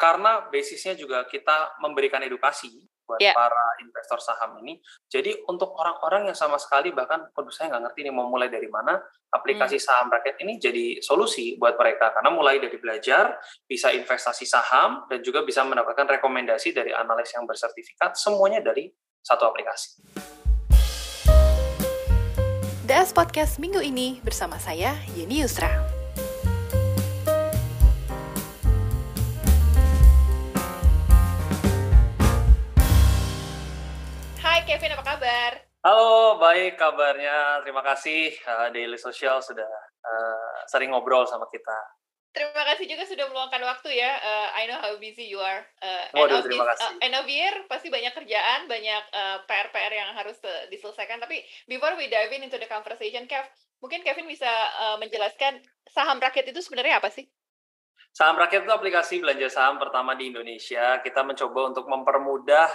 karena basisnya juga kita memberikan edukasi buat yeah. para investor saham ini. Jadi untuk orang-orang yang sama sekali bahkan, aduh saya nggak ngerti ini mau mulai dari mana, aplikasi hmm. saham rakyat ini jadi solusi buat mereka karena mulai dari belajar, bisa investasi saham dan juga bisa mendapatkan rekomendasi dari analis yang bersertifikat, semuanya dari satu aplikasi. DS Podcast minggu ini bersama saya Yeni Yusra. Kevin, apa kabar? Halo, baik kabarnya. Terima kasih uh, Daily Social sudah uh, sering ngobrol sama kita. Terima kasih juga sudah meluangkan waktu ya. Uh, I know how busy you are. Uh, Waduh, end terima kasih. Uh, end of year pasti banyak kerjaan, banyak uh, PR-PR yang harus uh, diselesaikan. Tapi before we dive in into the conversation, Kev, mungkin Kevin bisa uh, menjelaskan saham rakyat itu sebenarnya apa sih? Saham rakyat itu aplikasi belanja saham pertama di Indonesia. Kita mencoba untuk mempermudah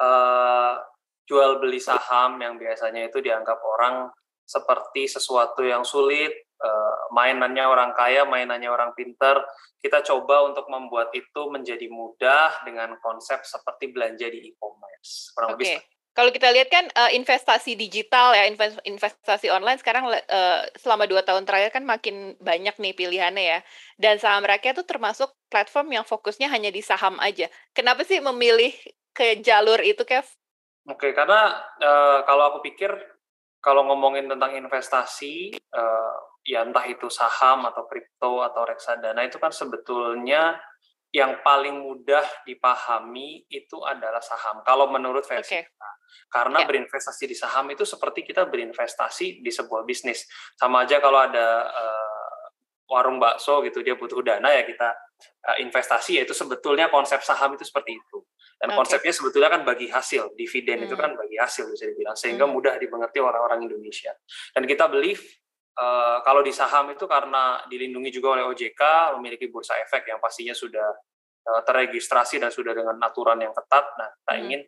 uh, jual beli saham yang biasanya itu dianggap orang seperti sesuatu yang sulit, uh, mainannya orang kaya, mainannya orang pinter. Kita coba untuk membuat itu menjadi mudah dengan konsep seperti belanja di e-commerce. Kurang okay. Kalau kita lihat kan uh, investasi digital ya, investasi online sekarang uh, selama dua tahun terakhir kan makin banyak nih pilihannya ya. Dan saham rakyat itu termasuk platform yang fokusnya hanya di saham aja. Kenapa sih memilih ke jalur itu, Kev? Oke, karena uh, kalau aku pikir kalau ngomongin tentang investasi, uh, ya entah itu saham atau kripto atau reksadana itu kan sebetulnya yang paling mudah dipahami itu adalah saham. Kalau menurut versi okay. kita, karena yeah. berinvestasi di saham itu seperti kita berinvestasi di sebuah bisnis. Sama aja kalau ada uh, warung bakso gitu dia butuh dana ya kita uh, investasi yaitu sebetulnya konsep saham itu seperti itu. Dan okay. konsepnya sebetulnya kan bagi hasil, dividen hmm. itu kan bagi hasil bisa dibilang, sehingga hmm. mudah dimengerti orang-orang Indonesia. Dan kita believe uh, kalau di saham itu karena dilindungi juga oleh OJK, memiliki bursa efek yang pastinya sudah uh, terregistrasi dan sudah dengan aturan yang ketat. Nah, kita hmm. ingin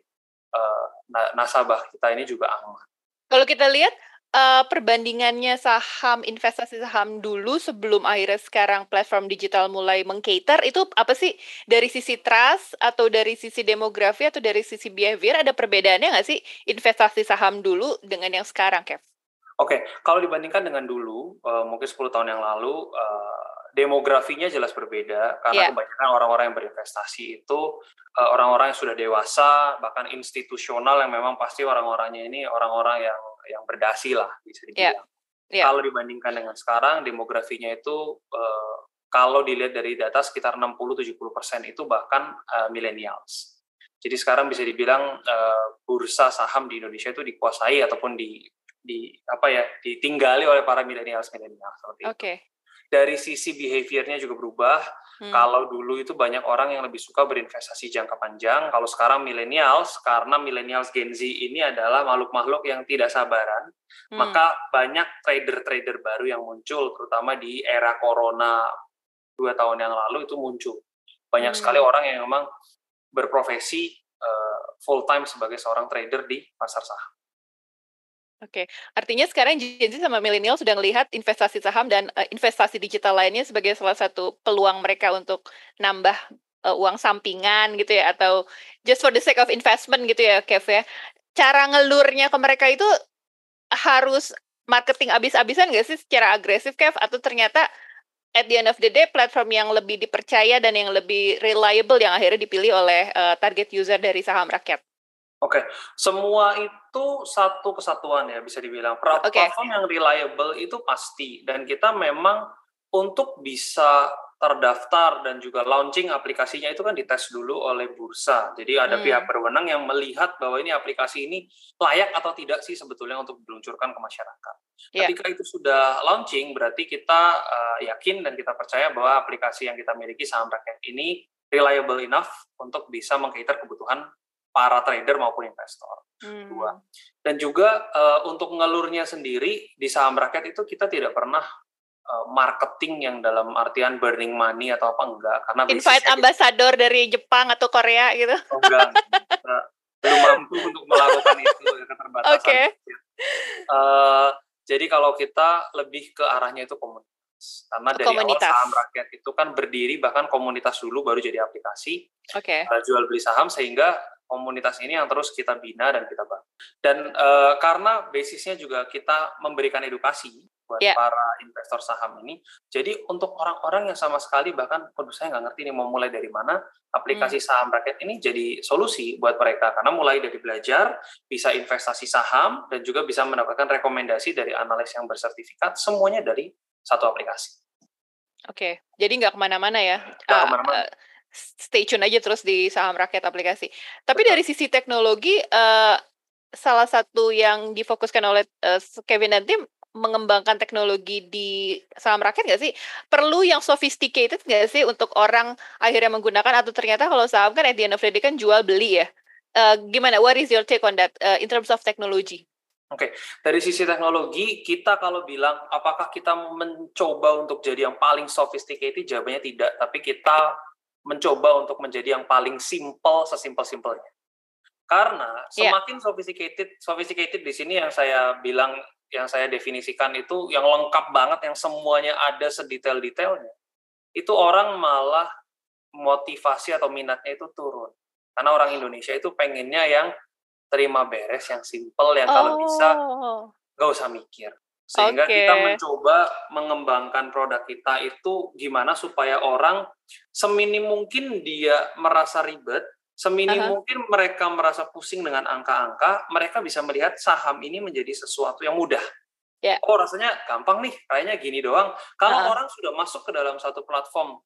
uh, nasabah kita ini juga aman. Kalau kita lihat uh, perbandingannya saham investasi saham dulu sebelum akhirnya sekarang platform digital mulai mengcater itu apa sih dari sisi trust atau dari sisi demografi atau dari sisi behavior ada perbedaannya nggak sih investasi saham dulu dengan yang sekarang, Kev? Oke, okay. kalau dibandingkan dengan dulu, uh, mungkin 10 tahun yang lalu, uh, demografinya jelas berbeda karena yeah. kebanyakan orang-orang yang berinvestasi itu orang-orang yang sudah dewasa, bahkan institusional yang memang pasti orang-orangnya ini orang-orang yang yang berdasi lah bisa iya, dibilang. Yeah. Yeah. Kalau dibandingkan dengan sekarang demografinya itu uh, kalau dilihat dari data sekitar 60-70 persen itu bahkan uh, millennials. Jadi sekarang bisa dibilang uh, bursa saham di Indonesia itu dikuasai ataupun di di apa ya ditinggali oleh para millennials millennials seperti okay. itu. Dari sisi behaviornya juga berubah Hmm. Kalau dulu itu banyak orang yang lebih suka berinvestasi jangka panjang, kalau sekarang millennials karena millennials Gen Z ini adalah makhluk-makhluk yang tidak sabaran, hmm. maka banyak trader-trader baru yang muncul terutama di era corona dua tahun yang lalu itu muncul. Banyak hmm. sekali orang yang memang berprofesi uh, full time sebagai seorang trader di pasar saham. Oke, artinya sekarang Gen Z sama milenial sudah melihat investasi saham dan uh, investasi digital lainnya sebagai salah satu peluang mereka untuk nambah uh, uang sampingan gitu ya atau just for the sake of investment gitu ya, Kev ya. Cara ngelurnya ke mereka itu harus marketing abis-abisan nggak sih secara agresif, Kev? Atau ternyata at the end of the day platform yang lebih dipercaya dan yang lebih reliable yang akhirnya dipilih oleh uh, target user dari saham rakyat? Oke, semua itu satu kesatuan ya bisa dibilang. Platform okay. yang reliable itu pasti dan kita memang untuk bisa terdaftar dan juga launching aplikasinya itu kan dites dulu oleh bursa. Jadi ada hmm. pihak berwenang yang melihat bahwa ini aplikasi ini layak atau tidak sih sebetulnya untuk diluncurkan ke masyarakat. Yeah. Ketika itu sudah launching berarti kita uh, yakin dan kita percaya bahwa aplikasi yang kita miliki saham rakyat ini reliable enough untuk bisa mengkater kebutuhan para trader maupun investor. Hmm. Dua. Dan juga uh, untuk ngelurnya sendiri di saham rakyat itu kita tidak pernah uh, marketing yang dalam artian burning money atau apa enggak karena invite ambasador kita, dari Jepang atau Korea gitu. Oh, enggak. Kita belum mampu untuk melakukan itu ya, keterbatasan. Okay. Uh, jadi kalau kita lebih ke arahnya itu komunitas Karena dari komunitas. awal saham rakyat itu kan berdiri bahkan komunitas dulu baru jadi aplikasi. Oke. Okay. Jual beli saham sehingga komunitas ini yang terus kita bina dan kita bangun. Dan uh, karena basisnya juga kita memberikan edukasi buat yeah. para investor saham ini. Jadi untuk orang-orang yang sama sekali bahkan, waduh saya nggak ngerti ini mau mulai dari mana, aplikasi hmm. saham rakyat ini jadi solusi buat mereka karena mulai dari belajar, bisa investasi saham dan juga bisa mendapatkan rekomendasi dari analis yang bersertifikat, semuanya dari satu aplikasi. Oke, okay. jadi nggak ke mana-mana ya? Nggak ke mana-mana. Uh, stay tune aja terus di saham rakyat aplikasi. Tapi Betul. dari sisi teknologi, uh, salah satu yang difokuskan oleh uh, Kevin dan tim mengembangkan teknologi di saham rakyat nggak sih? Perlu yang sophisticated nggak sih untuk orang akhirnya menggunakan atau ternyata kalau saham kan at the end of the day kan jual beli ya? Uh, gimana? What is your take on that uh, in terms of technology? Oke, okay. dari sisi teknologi kita kalau bilang apakah kita mencoba untuk jadi yang paling sophisticated jawabannya tidak, tapi kita mencoba untuk menjadi yang paling simple sesimpel-simpelnya. Karena iya. semakin yeah. sophisticated sophisticated di sini yang saya bilang yang saya definisikan itu yang lengkap banget yang semuanya ada sedetail-detailnya itu orang malah motivasi atau minatnya itu turun karena orang Indonesia itu pengennya yang terima beres yang simple yang kalau bisa oh. nggak usah mikir sehingga okay. kita mencoba mengembangkan produk kita itu gimana supaya orang seminim mungkin dia merasa ribet Seminim uh-huh. mungkin mereka merasa pusing dengan angka-angka, mereka bisa melihat saham ini menjadi sesuatu yang mudah. Yeah. Oh rasanya gampang nih, kayaknya gini doang. Kalau uh-huh. orang sudah masuk ke dalam satu platform,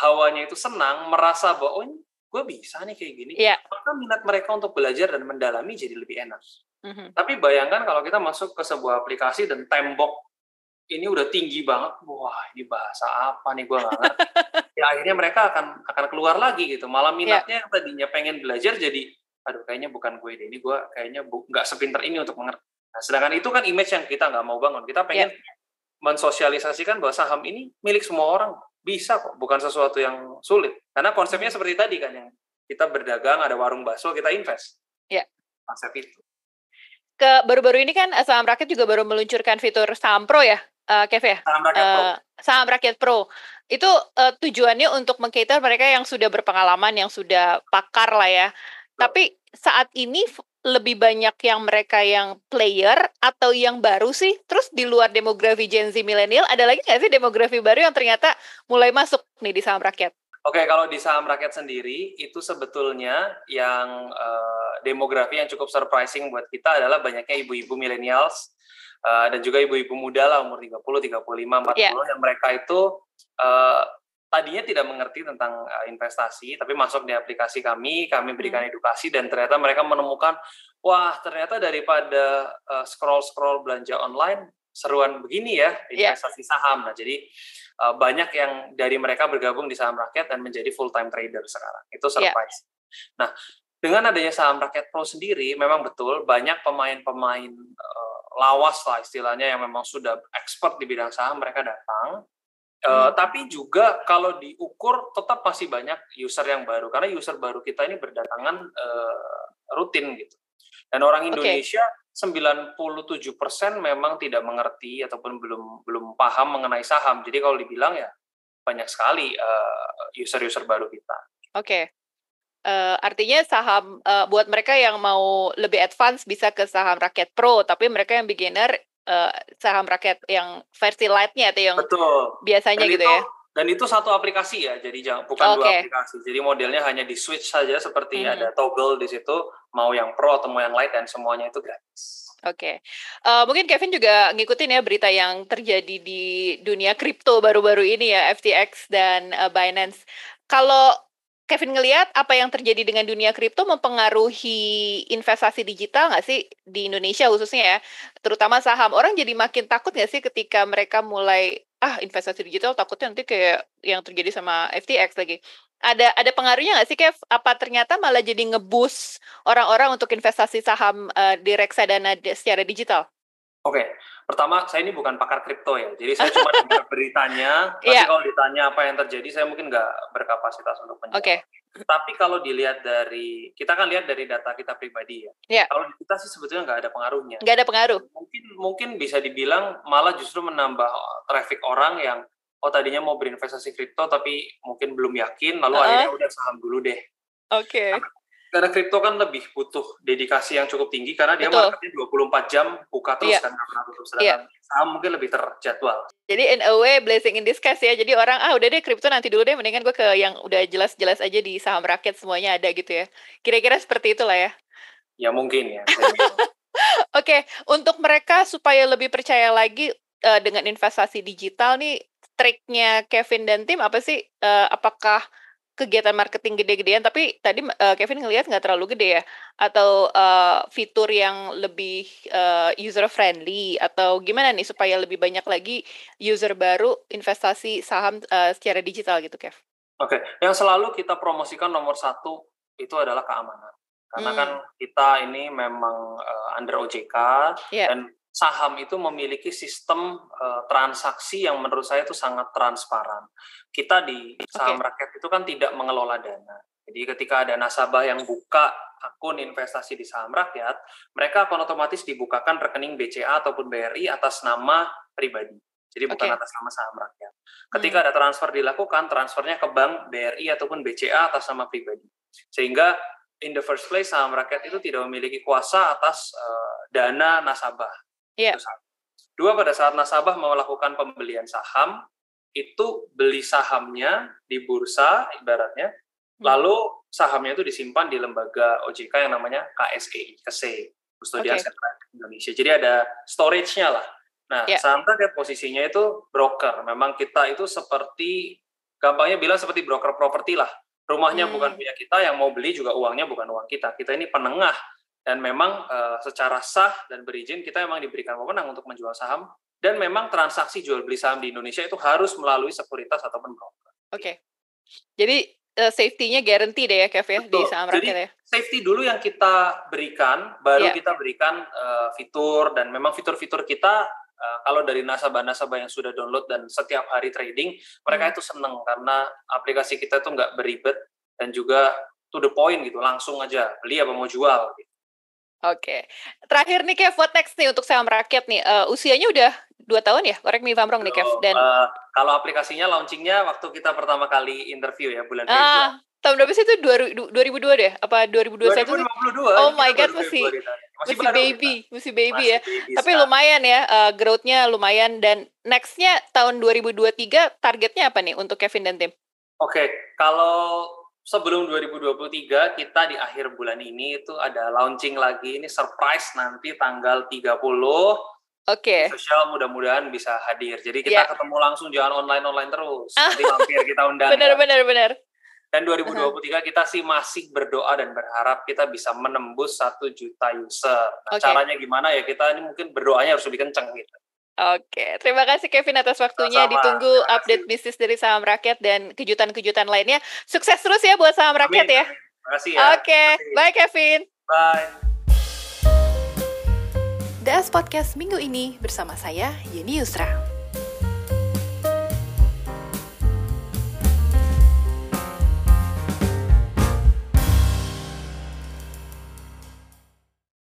hawanya itu senang, merasa bahwa oh gue bisa nih kayak gini, yeah. maka minat mereka untuk belajar dan mendalami jadi lebih enak. Uh-huh. Tapi bayangkan kalau kita masuk ke sebuah aplikasi dan tembok ini udah tinggi banget, wah ini bahasa apa nih gue nggak ngerti. ya akhirnya mereka akan akan keluar lagi gitu. Malah iya. minatnya yeah. yang tadinya pengen belajar jadi, aduh kayaknya bukan gue deh, ini gue kayaknya nggak sepinter ini untuk mengerti. Nah, sedangkan itu kan image yang kita nggak mau bangun. Kita pengen yeah. mensosialisasikan bahwa saham ini milik semua orang. Bisa kok, bukan sesuatu yang sulit. Karena konsepnya seperti tadi kan, yang kita berdagang, ada warung bakso, kita invest. Ya. Konsep itu ke baru-baru ini kan saham rakyat juga baru meluncurkan fitur saham pro ya uh, Kev ya? Saham Rakyat uh, Pro. Eh, Saham Rakyat Pro. Itu uh, tujuannya untuk mengkater mereka yang sudah berpengalaman, yang sudah pakar lah ya. Betul. Tapi saat ini lebih banyak yang mereka yang player atau yang baru sih? Terus di luar demografi Gen Z milenial, ada lagi nggak sih demografi baru yang ternyata mulai masuk nih di saham rakyat? Oke, kalau di saham rakyat sendiri itu sebetulnya yang uh, demografi yang cukup surprising buat kita adalah banyaknya ibu-ibu millennials uh, dan juga ibu-ibu muda lah umur 30, 35, 40 yeah. yang mereka itu uh, tadinya tidak mengerti tentang uh, investasi tapi masuk di aplikasi kami, kami berikan hmm. edukasi dan ternyata mereka menemukan wah ternyata daripada uh, scroll-scroll belanja online seruan begini ya iya. investasi yeah. saham. Nah, jadi uh, banyak yang dari mereka bergabung di saham rakyat dan menjadi full time trader sekarang. Itu iya. surprise. Yeah. Nah, dengan adanya saham rakyat pro sendiri memang betul banyak pemain-pemain uh, lawas lah istilahnya yang memang sudah expert di bidang saham mereka datang. Eh, hmm. Uh, tapi juga kalau diukur tetap masih banyak user yang baru karena user baru kita ini berdatangan uh, rutin gitu. Dan orang Indonesia okay. 97% memang tidak mengerti ataupun belum belum paham mengenai saham. Jadi kalau dibilang ya banyak sekali user user-user baru kita. Oke. Okay. Uh, artinya saham uh, buat mereka yang mau lebih advance bisa ke saham rakyat pro, tapi mereka yang beginner uh, saham rakyat yang versi light-nya atau yang Betul. biasanya dan gitu itu, ya. Dan itu satu aplikasi ya, jadi jangan bukan okay. dua aplikasi. Jadi modelnya hanya di switch saja seperti hmm. ada toggle di situ, mau yang pro atau mau yang light dan semuanya itu gratis. Oke, okay. uh, mungkin Kevin juga ngikutin ya berita yang terjadi di dunia kripto baru-baru ini ya FTX dan uh, Binance. Kalau Kevin ngelihat apa yang terjadi dengan dunia kripto mempengaruhi investasi digital nggak sih di Indonesia khususnya ya, terutama saham. Orang jadi makin takut nggak sih ketika mereka mulai ah investasi digital takutnya nanti kayak yang terjadi sama FTX lagi. Ada ada pengaruhnya nggak sih Kev? Apa ternyata malah jadi ngebus orang-orang untuk investasi saham uh, di reksadana secara digital? Oke, pertama saya ini bukan pakar kripto ya, jadi saya cuma dengar beritanya. Tapi yeah. kalau ditanya apa yang terjadi, saya mungkin nggak berkapasitas untuk menjawab. Oke. Okay. Tapi kalau dilihat dari, kita kan lihat dari data kita pribadi ya. Yeah. Kalau kita sih sebetulnya nggak ada pengaruhnya. Nggak ada pengaruh. Mungkin mungkin bisa dibilang malah justru menambah traffic orang yang oh tadinya mau berinvestasi kripto tapi mungkin belum yakin, lalu uh -huh. akhirnya udah saham dulu deh. Oke. Okay karena kripto kan lebih butuh dedikasi yang cukup tinggi karena dia Betul. marketnya 24 jam buka terus yeah. kan karena tutup sedangkan yeah. saham mungkin lebih terjadwal. Jadi in a way blessing in disguise ya. Jadi orang ah udah deh kripto nanti dulu deh mendingan gue ke yang udah jelas-jelas aja di saham rakyat semuanya ada gitu ya. Kira-kira seperti itulah ya. Ya mungkin ya. Oke, okay. untuk mereka supaya lebih percaya lagi uh, dengan investasi digital nih triknya Kevin dan tim apa sih? Uh, apakah kegiatan marketing gede-gedean tapi tadi uh, Kevin ngelihat nggak terlalu gede ya atau uh, fitur yang lebih uh, user friendly atau gimana nih supaya lebih banyak lagi user baru investasi saham uh, secara digital gitu Kev? Oke, okay. yang selalu kita promosikan nomor satu itu adalah keamanan karena hmm. kan kita ini memang uh, under OJK yeah. dan saham itu memiliki sistem uh, transaksi yang menurut saya itu sangat transparan. Kita di saham okay. rakyat itu kan tidak mengelola dana. Jadi ketika ada nasabah yang buka akun investasi di saham rakyat, mereka akan otomatis dibukakan rekening BCA ataupun BRI atas nama pribadi. Jadi bukan okay. atas nama saham rakyat. Ketika hmm. ada transfer dilakukan, transfernya ke bank BRI ataupun BCA atas nama pribadi. Sehingga in the first place saham rakyat itu tidak memiliki kuasa atas uh, dana nasabah Yeah. Dua, pada saat nasabah melakukan pembelian saham, itu beli sahamnya di bursa ibaratnya, hmm. lalu sahamnya itu disimpan di lembaga OJK yang namanya KSEI, KSE, Kustodian okay. Indonesia. Jadi ada storage-nya lah. Nah, yeah. saham target posisinya itu broker. Memang kita itu seperti, gampangnya bilang seperti broker properti lah. Rumahnya hmm. bukan punya kita, yang mau beli juga uangnya bukan uang kita. Kita ini penengah dan memang uh, secara sah dan berizin kita memang diberikan wewenang untuk menjual saham dan memang transaksi jual beli saham di Indonesia itu harus melalui sekuritas ataupun broker. Oke. Okay. Jadi uh, safety-nya guarantee deh ya Kev ya di saham Jadi, rakyat ya. Safety dulu yang kita berikan, baru yeah. kita berikan uh, fitur dan memang fitur-fitur kita uh, kalau dari nasabah-nasabah yang sudah download dan setiap hari trading, mereka hmm. itu seneng karena aplikasi kita itu nggak beribet dan juga to the point gitu, langsung aja beli apa mau jual. Gitu. Oke. Terakhir nih Kev, what next nih untuk saham rakyat nih? Uh, usianya udah dua tahun ya? Correct me if I'm wrong nih Kev. Dan uh, kalau aplikasinya launchingnya waktu kita pertama kali interview ya bulan Februari. Ah, tahun berapa sih itu? 2002 deh? Apa 2021 2022. Oh my god, masih masih, masih baby, kita. masih baby masih ya. Baby Tapi sekarang. lumayan ya, uh, growth-nya lumayan dan nextnya tahun 2023 targetnya apa nih untuk Kevin dan tim? Oke, okay. kalau sebelum 2023 kita di akhir bulan ini itu ada launching lagi ini surprise nanti tanggal 30 Oke. Okay. Sosial mudah-mudahan bisa hadir. Jadi kita yeah. ketemu langsung jangan online-online terus. Nanti mampir kita undang. benar, ya. benar, benar. Dan 2023 uh-huh. kita sih masih berdoa dan berharap kita bisa menembus satu juta user. Nah, okay. caranya gimana ya? Kita ini mungkin berdoanya harus lebih kenceng gitu. Oke, terima kasih Kevin atas waktunya. Sama-sama. Ditunggu update bisnis dari saham rakyat dan kejutan-kejutan lainnya. Sukses terus ya buat saham rakyat Amin. ya. Terima kasih ya. Oke, bye Kevin. Bye. DS Podcast minggu ini bersama saya Yeni Yusra.